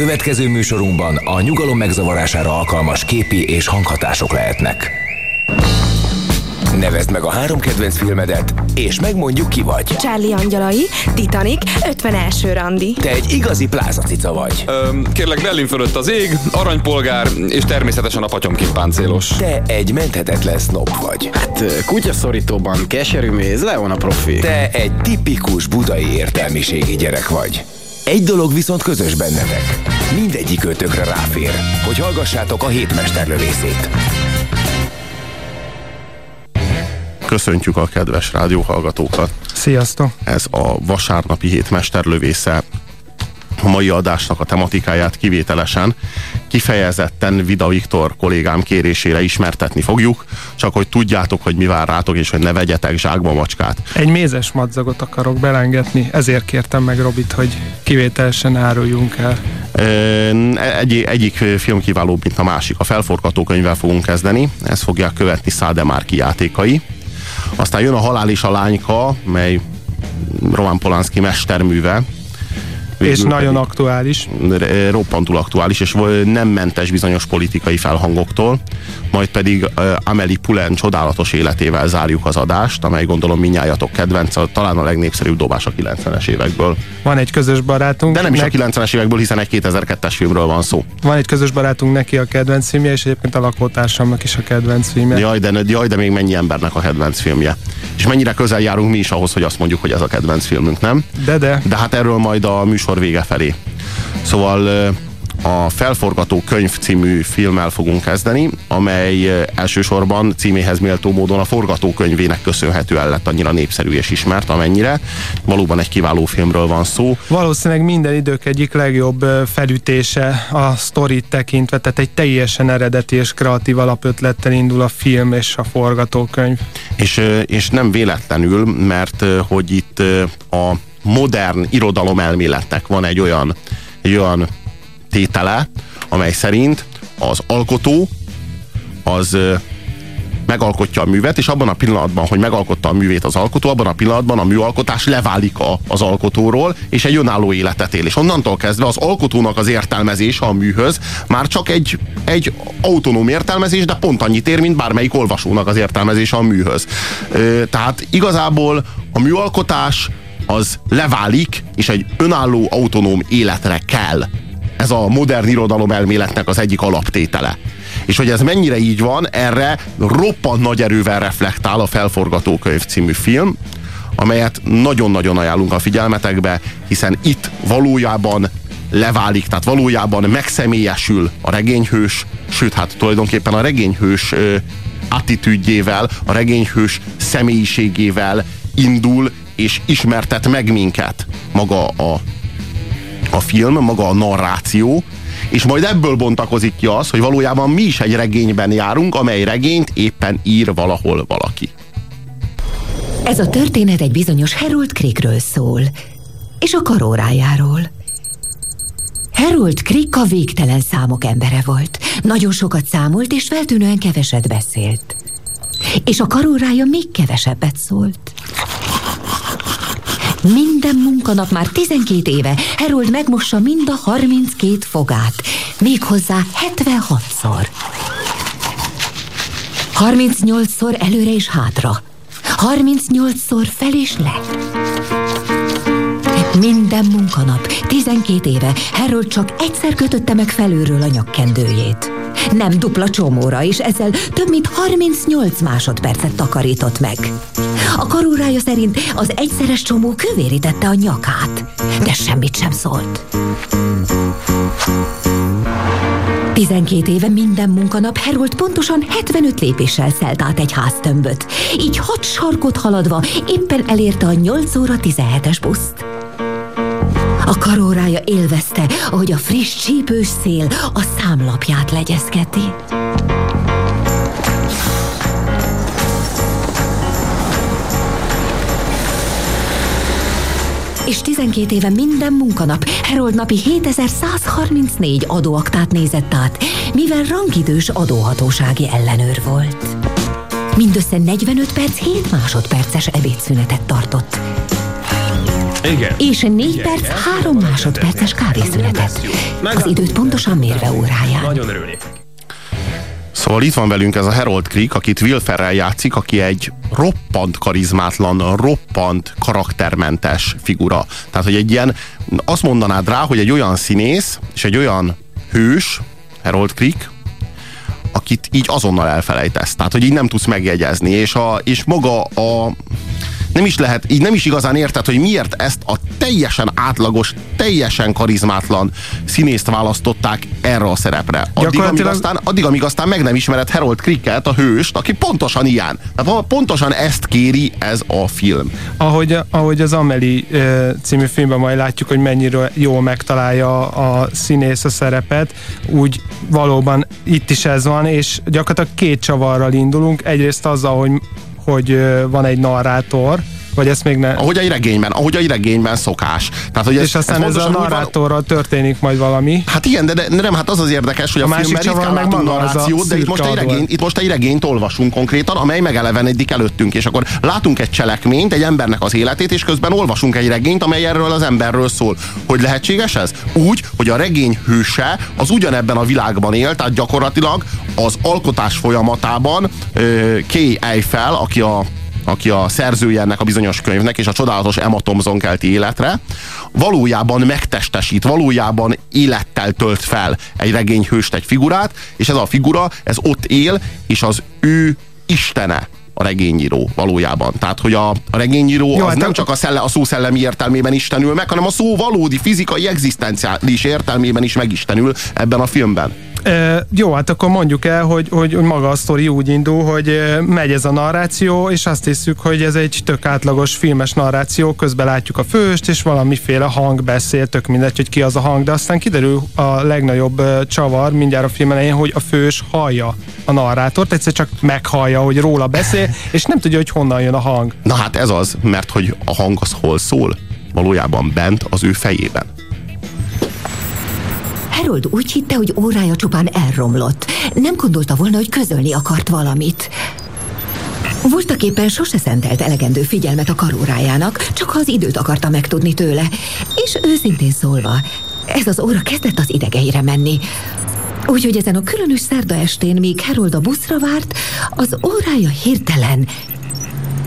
Következő műsorunkban a nyugalom megzavarására alkalmas képi és hanghatások lehetnek. Nevezd meg a három kedvenc filmedet, és megmondjuk ki vagy. Charlie Angyalai, Titanic, 51. randi. Te egy igazi plázacica vagy. Öm, kérlek, Berlin fölött az ég, aranypolgár, és természetesen a patyomkin páncélos. Te egy menthetetlen snob vagy. Hát kutyaszorítóban keserű méz, Leon a profi. Te egy tipikus budai értelmiségi gyerek vagy. Egy dolog viszont közös bennetek. Mindegyik ötökre ráfér, hogy hallgassátok a hétmesterlövészét. Köszöntjük a kedves rádióhallgatókat. Sziasztok! Ez a vasárnapi hét mesterlövésze a mai adásnak a tematikáját kivételesen kifejezetten Vida Viktor kollégám kérésére ismertetni fogjuk, csak hogy tudjátok, hogy mi vár rátok, és hogy ne vegyetek zsákba macskát. Egy mézes madzagot akarok belengetni, ezért kértem meg Robit, hogy kivételesen áruljunk el. Egy, egyik film kiválóbb, mint a másik. A felforgatókönyvvel fogunk kezdeni, ezt fogják követni Szádemárki játékai. Aztán jön a Halál és a lányka, mely Roman Polanski mesterműve, és nagyon aktuális. Roppantul aktuális, és nem mentes bizonyos politikai felhangoktól. Majd pedig uh, Amelie Poulain csodálatos életével zárjuk az adást, amely gondolom minnyájatok kedvenc, talán a legnépszerűbb dobás a 90-es évekből. Van egy közös barátunk. De nem is a 90-es évekből, hiszen egy 2002-es filmről van szó. Van egy közös barátunk neki a kedvenc filmje, és egyébként a lakótársamnak is a kedvenc filmje. Jaj, de, jaj, de még mennyi embernek a kedvenc filmje. És mennyire közel járunk mi is ahhoz, hogy azt mondjuk, hogy ez a kedvenc filmünk, nem? De, de. De hát erről majd a műsor vége felé. Szóval a Felforgató könyv című filmmel fogunk kezdeni, amely elsősorban címéhez méltó módon a forgatókönyvének köszönhetően lett annyira népszerű és ismert, amennyire. Valóban egy kiváló filmről van szó. Valószínűleg minden idők egyik legjobb felütése a sztorit tekintve, tehát egy teljesen eredeti és kreatív alapötlettel indul a film és a forgatókönyv. És, és nem véletlenül, mert hogy itt a modern irodalomelméletnek van egy olyan, egy olyan tétele, amely szerint az alkotó az megalkotja a művet, és abban a pillanatban, hogy megalkotta a művét az alkotó, abban a pillanatban a műalkotás leválik a, az alkotóról, és egy önálló életet él. És onnantól kezdve az alkotónak az értelmezése a műhöz már csak egy, egy autonóm értelmezés, de pont annyit ér, mint bármelyik olvasónak az értelmezése a műhöz. Tehát igazából a műalkotás az leválik, és egy önálló, autonóm életre kell. Ez a modern irodalom elméletnek az egyik alaptétele. És hogy ez mennyire így van, erre roppant nagy erővel reflektál a Felforgatókönyv című film, amelyet nagyon-nagyon ajánlunk a figyelmetekbe, hiszen itt valójában leválik, tehát valójában megszemélyesül a regényhős, sőt, hát tulajdonképpen a regényhős attitűdjével, a regényhős személyiségével indul és ismertet meg minket maga a, a film, maga a narráció, és majd ebből bontakozik ki az, hogy valójában mi is egy regényben járunk, amely regényt éppen ír valahol valaki. Ez a történet egy bizonyos Harold Crickről szól, és a karórájáról. Harold Crick a végtelen számok embere volt. Nagyon sokat számolt, és feltűnően keveset beszélt. És a karórája még kevesebbet szólt. Minden munkanap már 12 éve Herold megmossa mind a 32 fogát, méghozzá 76-szor. 38-szor előre és hátra, 38-szor fel és le. Minden munkanap, 12 éve Harold csak egyszer kötötte meg felülről a nyakkendőjét. Nem dupla csomóra, és ezzel több mint 38 másodpercet takarított meg. A karórája szerint az egyszeres csomó kövérítette a nyakát, de semmit sem szólt. 12 éve minden munkanap Herold pontosan 75 lépéssel szelt át egy háztömböt. Így hat sarkot haladva éppen elérte a 8 óra 17-es buszt. A karórája élvezte, ahogy a friss csípős szél a számlapját legyezgeti. És 12 éve minden munkanap Herold napi 7134 adóaktát nézett át, mivel rangidős adóhatósági ellenőr volt. Mindössze 45 perc 7 másodperces ebédszünetet tartott. Igen. És 4 perc 3 másodperces kávészünetet. Az időt pontosan mérve óráján. Nagyon örülnék. Szóval itt van velünk ez a Harold Creek, akit Will Ferrell játszik, aki egy roppant karizmátlan, roppant karaktermentes figura. Tehát, hogy egy ilyen, azt mondanád rá, hogy egy olyan színész, és egy olyan hős, Harold Creek, akit így azonnal elfelejtesz. Tehát, hogy így nem tudsz megjegyezni, és, a, és maga a nem is lehet, így nem is igazán érted, hogy miért ezt a teljesen átlagos, teljesen karizmátlan színészt választották erre a szerepre. Addig, amíg aztán, addig, amíg aztán meg nem ismered Harold Cricket, a hőst, aki pontosan ilyen. Tehát pontosan ezt kéri ez a film. Ahogy, ahogy az Ameli című filmben majd látjuk, hogy mennyire jól megtalálja a színész a szerepet, úgy valóban itt is ez van, és gyakorlatilag két csavarral indulunk. Egyrészt azzal, hogy hogy van egy narrátor, vagy ezt még ne... Ahogy egy regényben, ahogy egy regényben szokás. Tehát, hogy ez, és aztán ez, ez a narrátorral történik majd valami. Hát igen, de, de nem, hát az az érdekes, hogy a, a filmben ritkán látunk narrációt, de itt most, egy regényt, itt most egy regényt olvasunk konkrétan, amely megelevenedik előttünk, és akkor látunk egy cselekményt, egy embernek az életét, és közben olvasunk egy regényt, amely erről az emberről szól. Hogy lehetséges ez? Úgy, hogy a regény hőse az ugyanebben a világban él, tehát gyakorlatilag az alkotás folyamatában Kay Eiffel, aki a aki a szerzője ennek a bizonyos könyvnek, és a csodálatos Emma Thompson kelti életre, valójában megtestesít, valójában élettel tölt fel egy regényhőst, egy figurát, és ez a figura, ez ott él, és az ő istene a regényíró valójában. Tehát, hogy a, a regényíró Jó, az hát nem csak a, szelle, a szó szellemi értelmében istenül meg, hanem a szó valódi fizikai, egzisztenciális értelmében is megistenül ebben a filmben. E, jó, hát akkor mondjuk el, hogy, hogy maga a sztori úgy indul, hogy megy ez a narráció, és azt hiszük, hogy ez egy tök átlagos filmes narráció, közben látjuk a főst, és valamiféle hang beszél, tök mindegy, hogy ki az a hang, de aztán kiderül a legnagyobb csavar mindjárt a film elején, hogy a fős hallja a narrátort, egyszer csak meghallja, hogy róla beszél, és nem tudja, hogy honnan jön a hang. Na hát ez az, mert hogy a hang az hol szól? Valójában bent az ő fejében. Harold úgy hitte, hogy órája csupán elromlott. Nem gondolta volna, hogy közölni akart valamit. Voltak éppen sose szentelt elegendő figyelmet a karórájának, csak ha az időt akarta megtudni tőle. És őszintén szólva, ez az óra kezdett az idegeire menni. Úgyhogy ezen a különös szerda estén, míg Harold a buszra várt, az órája hirtelen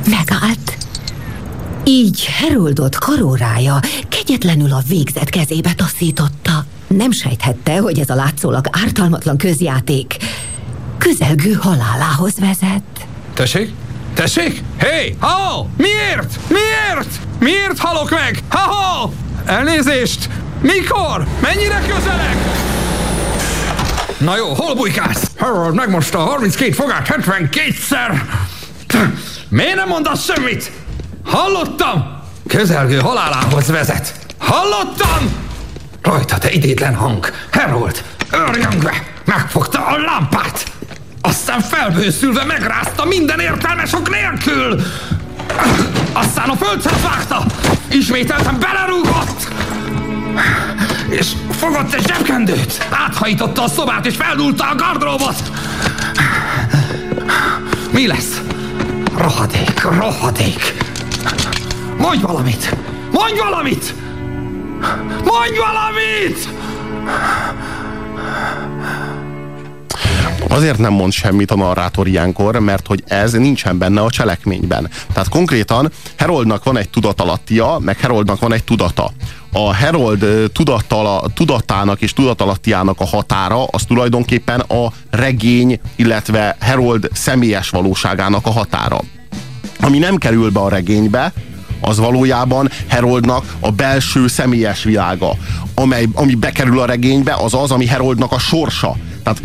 megállt. Így Haroldot karórája kegyetlenül a végzet kezébe taszította. Nem sejthette, hogy ez a látszólag ártalmatlan közjáték közelgő halálához vezet. Tessék? Tessék? Hé! Hey, ha! Miért? Miért? Miért halok meg? Ha-ha! Elnézést! Mikor? Mennyire közelek? Na jó, hol bujkálsz? Harold megmosta a 32 fogát 72-szer! Miért nem mondasz semmit? Hallottam! Közelgő halálához vezet! Hallottam! Rajta, te idétlen hang! Harold, örjöngve, megfogta a lámpát! Aztán felbőszülve megrázta minden értelmesok nélkül! Aztán a földhez vágta! Ismételten belerúgott! És fogott egy zsebkendőt! Áthajította a szobát és feldulta a gardróbot! Mi lesz? Rohadék, rohadék! Mondj valamit! Mondj valamit! Mondj valamit! Azért nem mond semmit a narrátor ilyenkor, mert hogy ez nincsen benne a cselekményben. Tehát konkrétan Heroldnak van egy tudatalattia, meg Heroldnak van egy tudata. A Herold tudatala, tudatának és tudatalattiának a határa az tulajdonképpen a regény, illetve Herold személyes valóságának a határa. Ami nem kerül be a regénybe, az valójában Heroldnak a belső személyes világa. Amely, ami bekerül a regénybe, az az, ami Heroldnak a sorsa. Tehát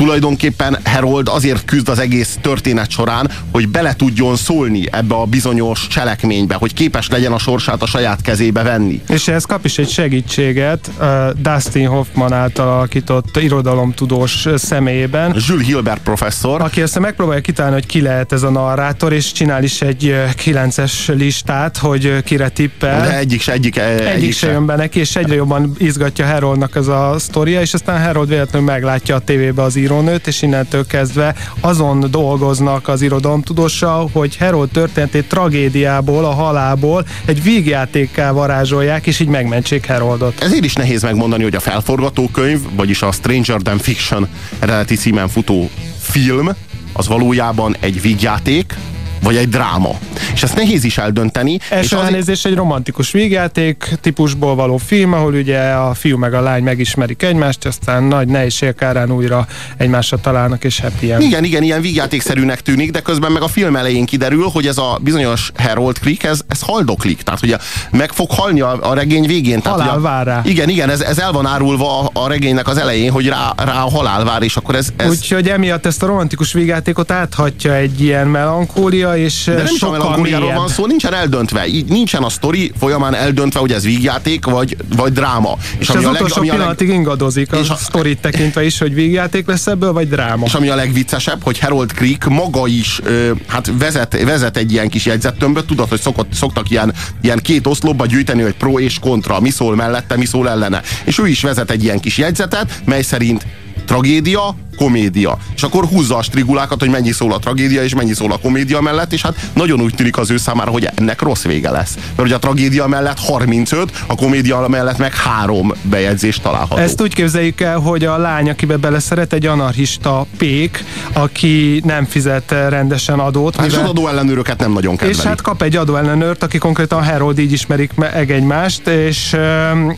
tulajdonképpen Herold azért küzd az egész történet során, hogy bele tudjon szólni ebbe a bizonyos cselekménybe, hogy képes legyen a sorsát a saját kezébe venni. És ehhez kap is egy segítséget uh, Dustin Hoffman által alakított irodalomtudós személyében. Jules Hilbert professzor. Aki ezt megpróbálja kitalálni, hogy ki lehet ez a narrátor, és csinál is egy kilences listát, hogy kire tippel. De egyik se, egyik, egyik, egyik se jön be neki, és egyre jobban izgatja Haroldnak ez a sztoria, és aztán Harold véletlenül meglátja a tévébe az ír írónőt, és innentől kezdve azon dolgoznak az irodalomtudóssal, hogy Herold történetét tragédiából, a halálból egy vígjátékká varázsolják, és így megmentsék Heroldot. Ezért is nehéz megmondani, hogy a felforgatókönyv, vagyis a Stranger Than Fiction eredeti címen futó film, az valójában egy vígjáték, vagy egy dráma. És ezt nehéz is eldönteni. Első és elnézés egy romantikus vígjáték típusból való film, ahol ugye a fiú meg a lány megismerik egymást, aztán nagy nehézség kárán újra egymásra találnak, és happy end. Igen, igen, ilyen vígjátékszerűnek tűnik, de közben meg a film elején kiderül, hogy ez a bizonyos Harold Creek, ez, ez haldoklik. Tehát ugye meg fog halni a, a regény végén. Tehát, Halál vár rá. Igen, igen, ez, ez el van árulva a, a regénynek az elején, hogy rá, rá a halál vár, és akkor ez... ez Úgyhogy emiatt ezt a romantikus vígjátékot áthatja egy ilyen melankólia, és de nem is a sokkal melankóliáról mélyebb. van szó, nincsen eldöntve. Így nincsen a sztori folyamán eldöntve, hogy ez vígjáték, vagy, vagy dráma. És az a utolsó ami leg, pillanatig ingadozik és a a- sztorit tekintve is, hogy vígjáték lesz ebből, vagy dráma. és ami a legviccesebb, hogy Harold Creek maga is ö, hát vezet, vezet egy ilyen kis jegyzettömböt, tudod, hogy szokott, szoktak ilyen, ilyen két oszlopba gyűjteni, hogy pro és kontra, mi szól mellette, mi szól ellene. És ő is vezet egy ilyen kis jegyzetet, mely szerint tragédia, komédia. És akkor húzza a strigulákat, hogy mennyi szól a tragédia, és mennyi szól a komédia mellett, és hát nagyon úgy tűnik az ő számára, hogy ennek rossz vége lesz. Mert hogy a tragédia mellett 35, a komédia mellett meg három bejegyzés található. Ezt úgy képzeljük el, hogy a lány, akibe beleszeret, egy anarchista pék, aki nem fizet rendesen adót. Hát és mivel- az adóellenőröket nem nagyon kedveli. És hát kap egy adóellenőrt, aki konkrétan Harold így ismerik meg egymást, és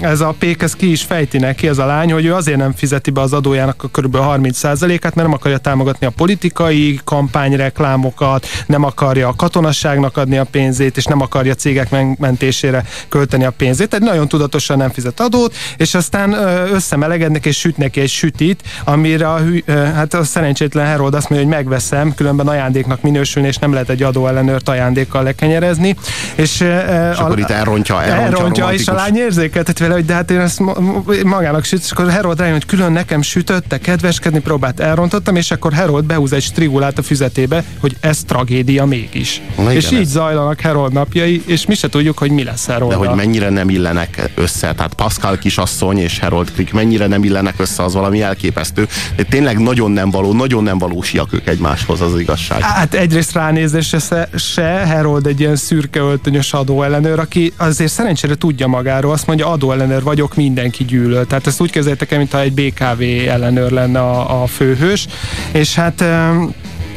ez a pék ez ki is fejti neki, ez a lány, hogy ő azért nem fizeti be az adójának a kb. 30%-át, mert nem akarja támogatni a politikai kampányreklámokat, nem akarja a katonasságnak adni a pénzét, és nem akarja cégek men- mentésére költeni a pénzét. Tehát nagyon tudatosan nem fizet adót, és aztán összemelegednek és süt neki egy sütit, amire a, hű, hát a szerencsétlen Harold azt mondja, hogy megveszem, különben ajándéknak minősülni, és nem lehet egy adóellenőrt ajándékkal lekenyerezni. És, És akkor itt elrontja, elrontja, elrontja a és a lány érzékeltet vele, hogy de hát én ezt ma- ma- magának süt, és akkor Harold rájön, hogy külön nekem sütötte, kedveskedni próbált, elrontottam, és akkor Harold behúz egy strigulát a füzetébe, hogy ez tragédia mégis. Na igen, és így ez- zajlanak Harold napjai, és mi se tudjuk, hogy mi lesz Harold. De hogy mennyire nem illenek össze, tehát Pascal kisasszony és Harold Crick mennyire nem illenek össze, az valami elképesztő. De tényleg nagyon nem való, nagyon nem valósiak ők egymáshoz, az az igazság. Hát egyrészt ránézésre se, se Harold egy ilyen szürke öltönyös adóellenőr, aki azért szerencsére tudja magáról, azt mondja, adóellenőr vagyok, mindenki gyűlöl. Tehát ezt úgy képzeljétek el, mintha egy BKV ellenőr lenne a, a főhős, és hát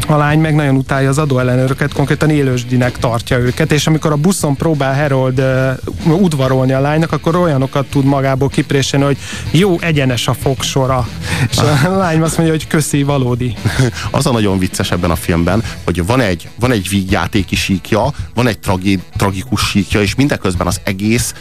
a lány meg nagyon utálja az adóellenőröket, konkrétan élősdinek tartja őket, és amikor a buszon próbál Harold uh, udvarolni a lánynak, akkor olyanokat tud magából kipréselni, hogy jó, egyenes a fogsora. És a lány azt mondja, hogy köszi, valódi. Az a nagyon vicces ebben a filmben, hogy van egy, van egy vígjátéki síkja, van egy tragéd, tragikus síkja, és mindeközben az egész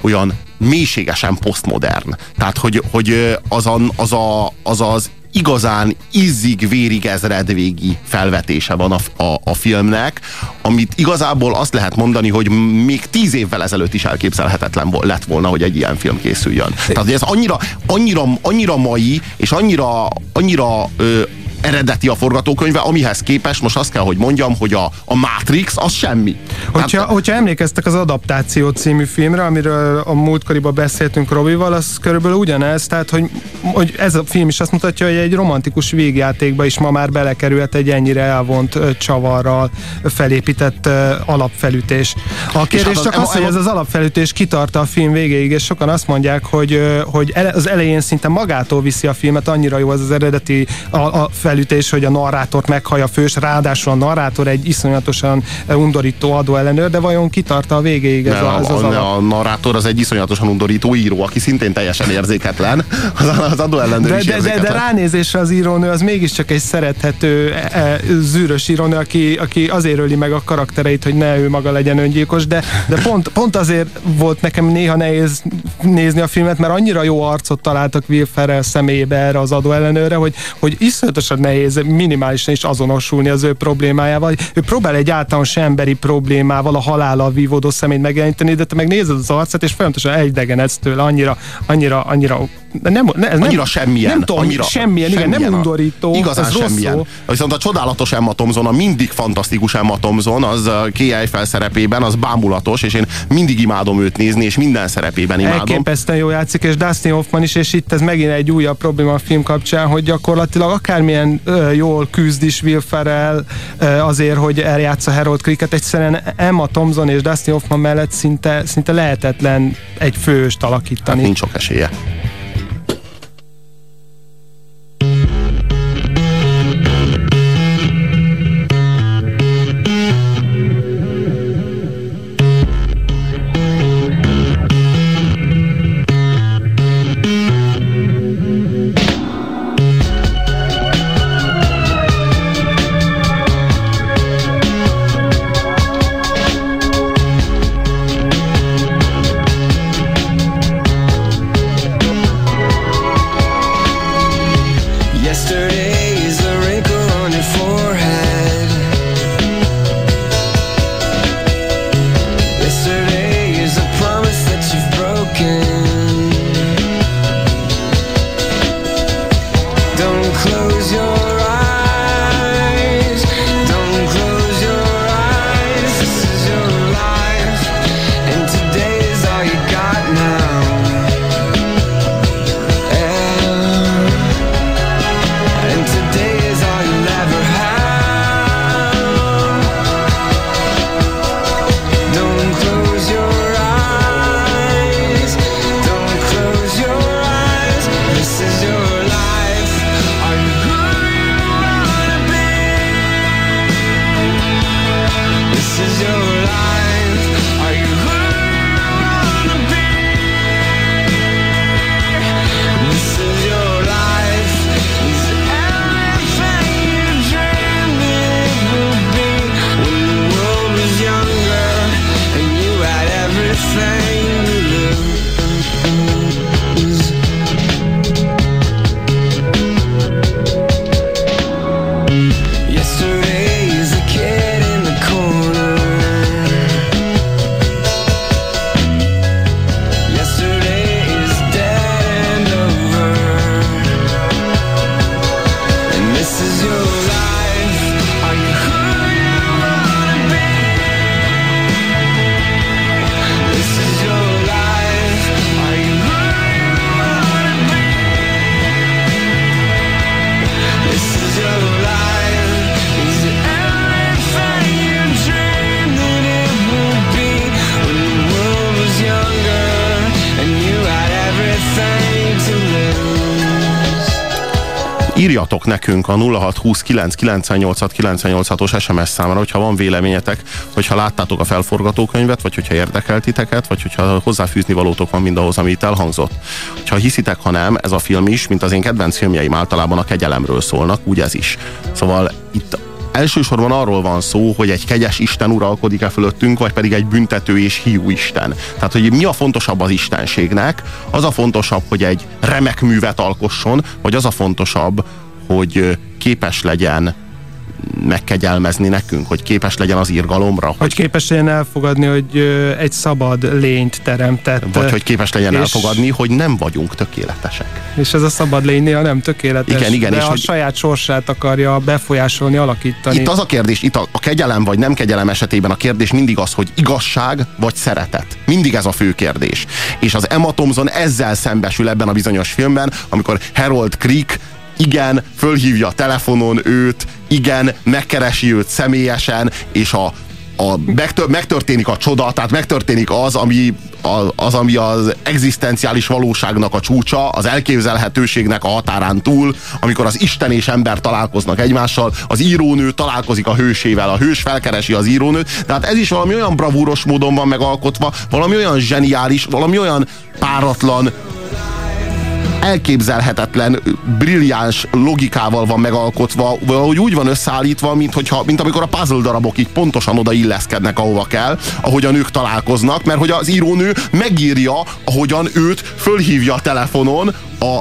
olyan mélységesen posztmodern. Tehát, hogy, hogy az, a, az, a, az az igazán izzig-vérig ezredvégi felvetése van a, a, a filmnek, amit igazából azt lehet mondani, hogy még tíz évvel ezelőtt is elképzelhetetlen lett volna, hogy egy ilyen film készüljön. Tehát, hogy ez annyira, annyira, annyira mai, és annyira, annyira ö, eredeti a forgatókönyve, amihez képest most azt kell, hogy mondjam, hogy a, a Matrix az semmi. Hogyha, Tehát- hogyha emlékeztek az Adaptáció című filmre, amiről a múltkoriban beszéltünk Robival, az körülbelül ugyanez, tehát hogy, hogy ez a film is azt mutatja, hogy egy romantikus végjátékba is ma már belekerült egy ennyire elvont csavarral felépített alapfelütés. A kérdés hát az csak az, hogy ez az alapfelütés kitart a film végéig, és sokan azt mondják, hogy, hogy az elején szinte magától viszi a filmet, annyira jó az az eredeti a, a felütés, hogy a narrátort meghallja a fős, ráadásul a narrátor egy iszonyatosan ö, undorító adóellenőr, de vajon kitarta a végéig ez, Ne, a, ez az a, a, a narrátor az egy iszonyatosan undorító író, aki szintén teljesen érzéketlen. Az, az adóellenőr De, is de, de, de ránézésre az írónő az mégiscsak egy szerethető, e, e, zűrös írónő, aki, aki azért öli meg a karaktereit, hogy ne ő maga legyen öngyilkos, de, de pont, pont azért volt nekem néha nehéz nézni a filmet, mert annyira jó arcot találtak Will Ferrell személyébe erre az adóellenőre, hogy, hogy iszonyatosan nehéz minimálisan is azonosulni az ő problémájával. Ő próbál egy általános emberi problémával, a halállal vívódó szemét megjeleníteni, de te meg az arcát, és folyamatosan egydegenedsz tőle, annyira, annyira, annyira de nem, ne, ez Annyira nem, semmilyen. Nem tudom, annyira, semmilyen, igen, nem semmilyen undorító. Igazán ez rossz semmilyen. szó. Viszont a csodálatos Emma Thompson, a mindig fantasztikus Emma Thompson, az Kay Eiffel szerepében, az bámulatos, és én mindig imádom őt nézni, és minden szerepében imádom. Elképesztően jó játszik, és Dustin Hoffman is, és itt ez megint egy újabb probléma a film kapcsán, hogy gyakorlatilag akármilyen ö, jól küzd is Will Ferrell ö, azért, hogy eljátsza Harold Cricket, egyszerűen Emma Thompson és Dustin Hoffman mellett szinte, szinte lehetetlen egy főst alakítani. Hát nincs sok esélye. Írjatok nekünk a 0629986986-os SMS számra, hogyha van véleményetek, hogyha láttátok a felforgatókönyvet, vagy hogyha érdekeltiteket, vagy hogyha hozzáfűzni valótok van mindahhoz, ami itt elhangzott. Ha hiszitek, ha nem, ez a film is, mint az én kedvenc filmjeim általában a kegyelemről szólnak, úgy ez is. Szóval itt elsősorban arról van szó, hogy egy kegyes Isten uralkodik-e fölöttünk, vagy pedig egy büntető és hiú Isten. Tehát, hogy mi a fontosabb az Istenségnek? Az a fontosabb, hogy egy remek művet alkosson, vagy az a fontosabb, hogy képes legyen megkegyelmezni nekünk, hogy képes legyen az írgalomra, Hogy képes legyen elfogadni, hogy egy szabad lényt teremtett. vagy hogy képes legyen és- elfogadni, hogy nem vagyunk tökéletesek. És ez a szabad lény néha nem tökéletes, Igen, igen, de és a hogy- saját sorsát akarja befolyásolni, alakítani. Itt az a kérdés, itt a, a kegyelem vagy nem kegyelem esetében a kérdés mindig az, hogy igazság vagy szeretet. Mindig ez a fő kérdés. És az Emma Thompson ezzel szembesül ebben a bizonyos filmben, amikor Harold Creek igen, fölhívja telefonon őt, igen, megkeresi őt személyesen, és a, a megtör, megtörténik a csoda, tehát megtörténik az, ami, a- az, ami az egzisztenciális valóságnak a csúcsa, az elképzelhetőségnek a határán túl, amikor az Isten és ember találkoznak egymással, az írónő találkozik a hősével, a hős felkeresi az írónőt, tehát ez is valami olyan bravúros módon van megalkotva, valami olyan zseniális, valami olyan páratlan, elképzelhetetlen, brilliáns logikával van megalkotva, valahogy úgy van összeállítva, mint, hogyha, mint amikor a puzzle darabok így pontosan oda illeszkednek, ahova kell, ahogyan ők találkoznak, mert hogy az írónő megírja, ahogyan őt fölhívja a telefonon a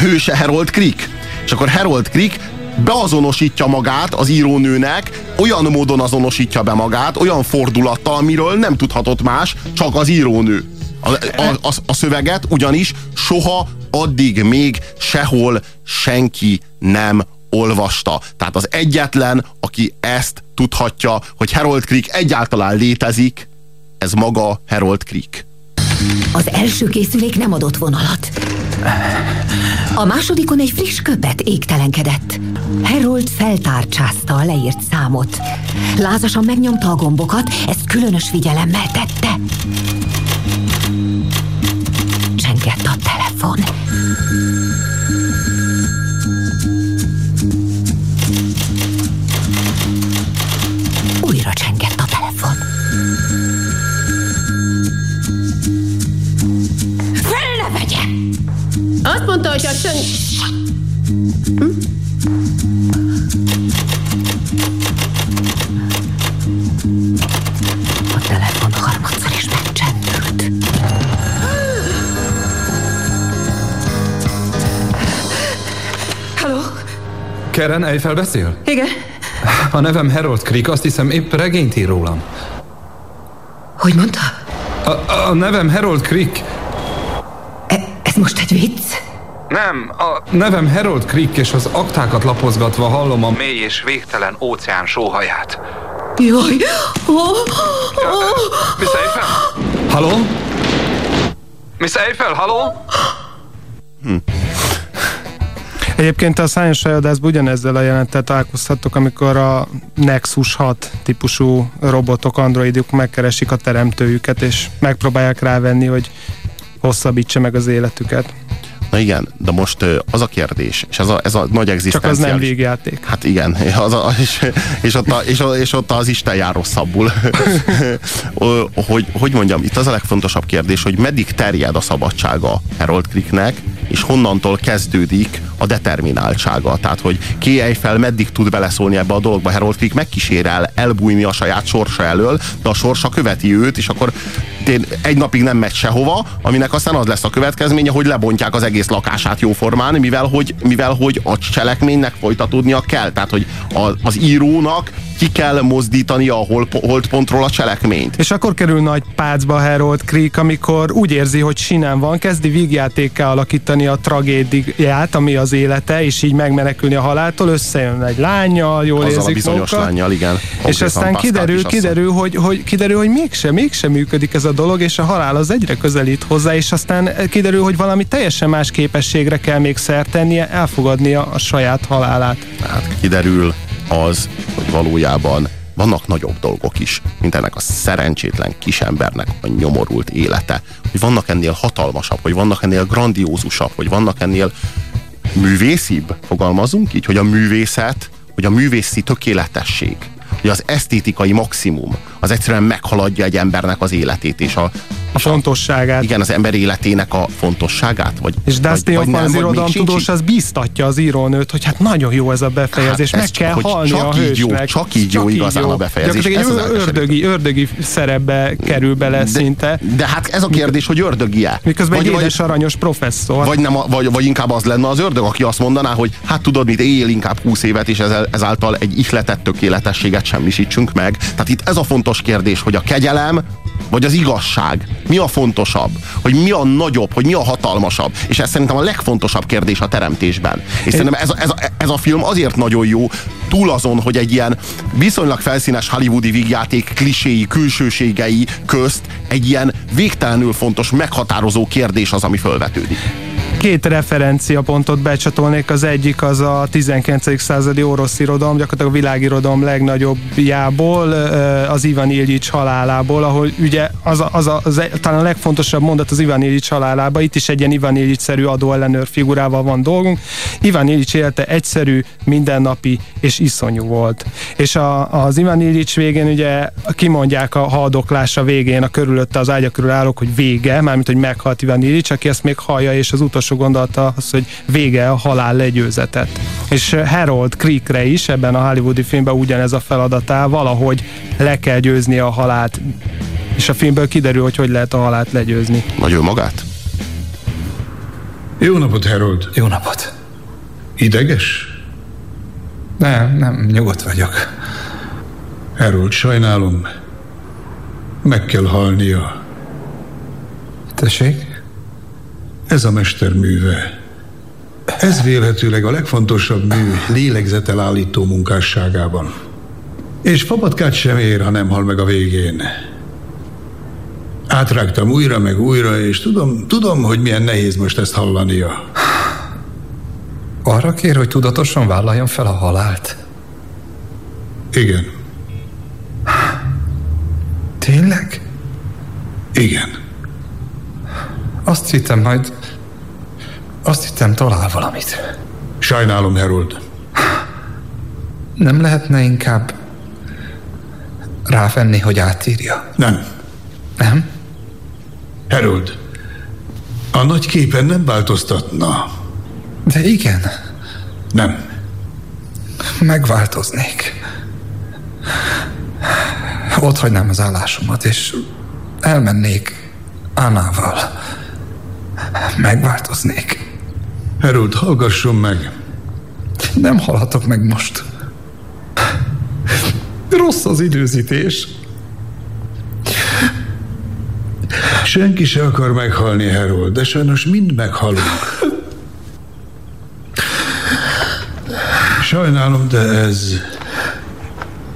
hőse Harold Creek. És akkor Harold Creek beazonosítja magát az írónőnek, olyan módon azonosítja be magát, olyan fordulattal, amiről nem tudhatott más, csak az írónő. A, a, a, a szöveget ugyanis soha addig még sehol senki nem olvasta. Tehát az egyetlen, aki ezt tudhatja, hogy Harold Creek egyáltalán létezik, ez maga Harold Creek. Az első készülék nem adott vonalat. A másodikon egy friss köpet égtelenkedett. Harold feltárcsázta a leírt számot. Lázasan megnyomta a gombokat, ezt különös figyelemmel tette. Csengett a telefon. Újra csengett a telefon. Fel ne vegye! Azt mondta, hogy a csöng... A telefon harmadszor Keren Eiffel beszél? Igen? A nevem Harold Creek, azt hiszem épp regényt ír rólam. Hogy mondta? A, a nevem Harold Creek. Ez most egy vicc? Nem, a nevem Harold Creek, és az aktákat lapozgatva hallom a mély és végtelen óceán sóhaját. Jaj! Oh, oh. Miss Eiffel? Halló? Miss Eiffel, halló? Egyébként a Science Sajadászban ugyanezzel a jelentet találkozhattok, amikor a Nexus 6 típusú robotok, androidok megkeresik a teremtőjüket, és megpróbálják rávenni, hogy hosszabbítsa meg az életüket. Na igen, de most az a kérdés, és ez a, ez a nagy Csak egzisztenciális... az nem végjáték. Hát igen, az a, és, és, ott a, és, és ott az Isten jár rosszabbul. Hogy, hogy mondjam, itt az a legfontosabb kérdés, hogy meddig terjed a szabadsága Harold Cricknek, és honnantól kezdődik a determináltsága. Tehát, hogy K. Eiffel meddig tud beleszólni ebbe a dologba. Harold Crick megkísérel elbújni a saját sorsa elől, de a sorsa követi őt, és akkor egy napig nem megy sehova, aminek aztán az lesz a következménye, hogy lebontják az egész lakását jóformán, mivel hogy, mivel hogy a cselekménynek folytatódnia kell. Tehát, hogy a, az írónak ki kell mozdítani a hol, holdpontról a cselekményt. És akkor kerül nagy pácba Harold Creek, amikor úgy érzi, hogy sinem van, kezdi vígjátékká alakítani a tragédiát, ami az élete, és így megmenekülni a haláltól, összejön egy lányjal, jól Azzal a érzik bizonyos magukat. lányjal, igen. És aztán kiderül, kiderül, hogy, hogy, kiderül, hogy mégsem, mégsem működik ez a dolog, és a halál az egyre közelít hozzá, és aztán kiderül, hogy valami teljesen más képességre kell még szert tennie, elfogadnia a saját halálát. Tehát kiderül az, hogy valójában vannak nagyobb dolgok is, mint ennek a szerencsétlen kisembernek a nyomorult élete. Hogy vannak ennél hatalmasabb, hogy vannak ennél grandiózusabb, hogy vannak ennél művészibb, fogalmazunk így, hogy a művészet, hogy a művészi tökéletesség, hogy az esztétikai maximum, az egyszerűen meghaladja egy embernek az életét, és a, A fontosságát. igen, az ember életének a fontosságát, vagy És Dustin az irodalomtudós, sincs az bíztatja az írónőt, hogy hát nagyon jó ez a befejezés, Hát meg ez kell csak, halni csak a így jó, hősnek. csak így jó igazán a befejezés. Ez egy elkeserítő. ördögi, ördögi szerepbe kerül bele szinte. De hát ez a kérdés, hogy ördögi-e? Miközben vagy, egy édes aranyos professzor. vagy, nem, a- vagy, vagy inkább az lenne az ördög, aki azt mondaná, hogy hát tudod mit, éljél inkább 20 évet, és ezáltal egy ihletett tökéletességet semmisítsünk meg. Tehát itt ez a fontos kérdés, hogy a kegyelem vagy az igazság? Mi a fontosabb? Hogy mi a nagyobb? Hogy mi a hatalmasabb? És ez szerintem a legfontosabb kérdés a teremtésben. És szerintem ez a, ez, ez a film azért nagyon jó, túl azon, hogy egy ilyen viszonylag felszínes hollywoodi vígjáték kliséi, külsőségei közt egy ilyen végtelenül fontos, meghatározó kérdés az, ami fölvetődik. Két referenciapontot becsatolnék, az egyik az a 19. századi orosz irodalom, gyakorlatilag a világirodalom legnagyobbjából, az Ivan Ilyics halálából, ahol ugye az, a, az, a, az e- talán a legfontosabb mondat az Ivan Ilyics halálában, itt is egy ilyen Ivan Ilyics-szerű adóellenőr figurával van dolgunk. Ivan Ilyics élete egyszerű, mindennapi és iszonyú volt. És a, az Ivan Ilyics végén ugye kimondják a haldoklása végén a körülötte az ágya körül állók, hogy vége, mármint hogy meghalt Ivan Ilyics, aki ezt még hallja, és az utolsó gondolata az, hogy vége a halál legyőzetet. És Harold Creekre is ebben a hollywoodi filmben ugyanez a feladatá, valahogy le kell győzni a halált. És a filmből kiderül, hogy hogy lehet a halált legyőzni. Vagy ő magát? Jó napot, Harold. Jó napot. Ideges? Nem, nem, nyugodt vagyok. Harold, sajnálom. Meg kell halnia. Tessék? Ez a mesterműve. Ez vélhetőleg a legfontosabb mű lélegzetelállító munkásságában. És fabatkát sem ér, ha nem hal meg a végén. Átrágtam újra meg újra, és tudom, tudom, hogy milyen nehéz most ezt hallania. Arra kér, hogy tudatosan vállaljam fel a halált. Igen, Tényleg? igen. Azt hittem majd... Azt hittem talál valamit. Sajnálom, Harold. Nem lehetne inkább rávenni, hogy átírja? Nem. Nem? Harold, a nagy képen nem változtatna. De igen, Nem. megváltoznék. Ott hagynám az állásomat, és elmennék Annával. Megváltoznék. Harold, hallgasson meg. Nem hallhatok meg most. Rossz az időzítés. Senki se akar meghalni, Harold, de sajnos mind meghalunk. Sajnálom, de ez...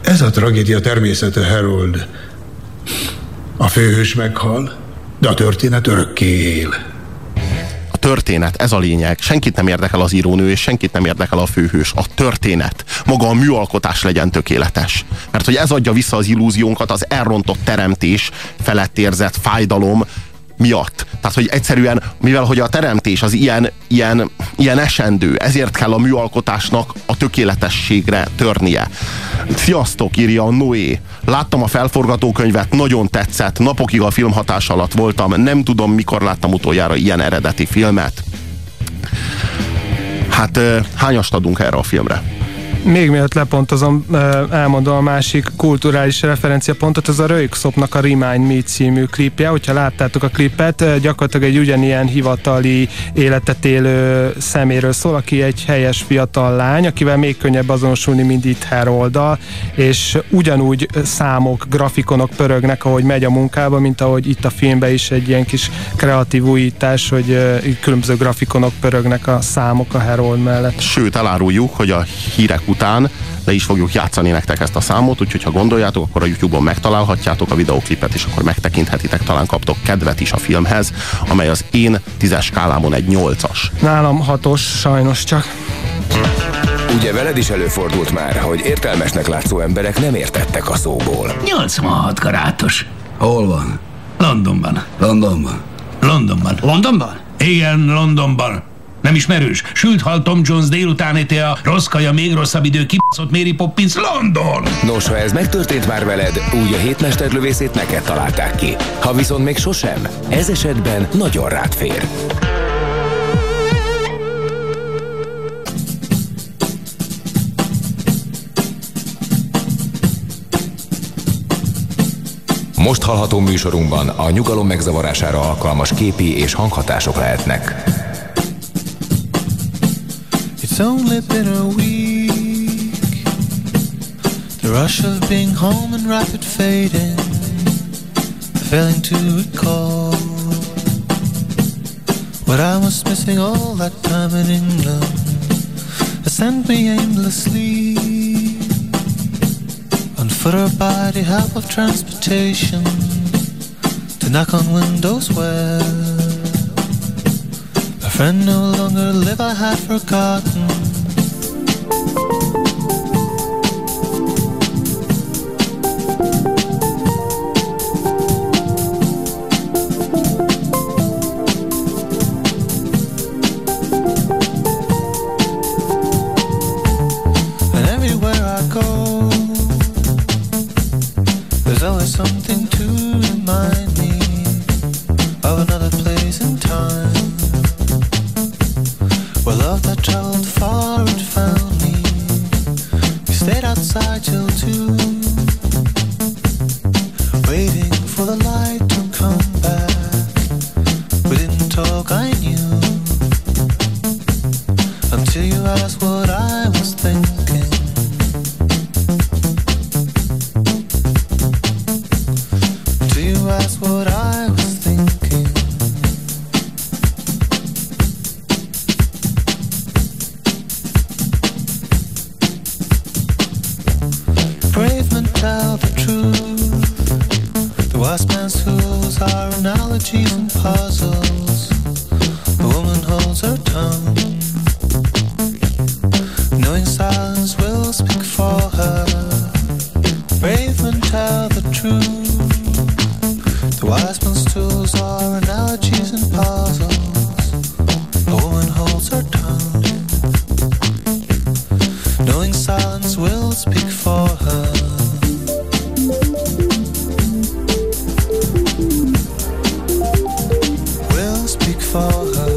Ez a tragédia természete, Harold. A főhős meghal, de a történet örökké él. Történet, ez a lényeg. Senkit nem érdekel az írónő, és senkit nem érdekel a főhős. A történet, maga a műalkotás legyen tökéletes. Mert hogy ez adja vissza az illúziónkat az elrontott teremtés felett érzett fájdalom miatt. Tehát, hogy egyszerűen, mivel hogy a teremtés az ilyen, ilyen, ilyen esendő, ezért kell a műalkotásnak a tökéletességre törnie. Sziasztok, írja a Noé. Láttam a felforgatókönyvet, nagyon tetszett, napokig a film hatás alatt voltam, nem tudom, mikor láttam utoljára ilyen eredeti filmet. Hát hányast adunk erre a filmre? Még mielőtt lepontozom, elmondom a másik kulturális referenciapontot, ez a Röjkszopnak a Remind Me című klipje. Hogyha láttátok a klipet, gyakorlatilag egy ugyanilyen hivatali életet élő szeméről szól, aki egy helyes fiatal lány, akivel még könnyebb azonosulni, mint itt Haroldal, és ugyanúgy számok, grafikonok pörögnek, ahogy megy a munkába, mint ahogy itt a filmben is egy ilyen kis kreatív újítás, hogy különböző grafikonok pörögnek a számok a Harold mellett. Sőt, eláruljuk, hogy a hírek után le is fogjuk játszani nektek ezt a számot, úgyhogy ha gondoljátok, akkor a YouTube-on megtalálhatjátok a videóklipet, és akkor megtekinthetitek, talán kaptok kedvet is a filmhez, amely az én tízes skálámon egy nyolcas. Nálam hatos, sajnos csak. Ugye veled is előfordult már, hogy értelmesnek látszó emberek nem értettek a szóból. 86 karátos. Hol van? Londonban. Londonban. Londonban. Londonban? Igen, Londonban. Nem ismerős? Sült hal Tom Jones délután a rossz kaja, még rosszabb idő, kibaszott Mary Poppins, London! Nos, ha ez megtörtént már veled, úgy a hétmesterlövészét neked találták ki. Ha viszont még sosem, ez esetben nagyon rád fér. Most hallható műsorunkban a nyugalom megzavarására alkalmas képi és hanghatások lehetnek. It's only been a week. The rush of being home and rapid fading. Failing to recall what I was missing all that time in England. It sent me aimlessly on foot or by the help of transportation to knock on windows where friend no longer live I had forgotten just what for her.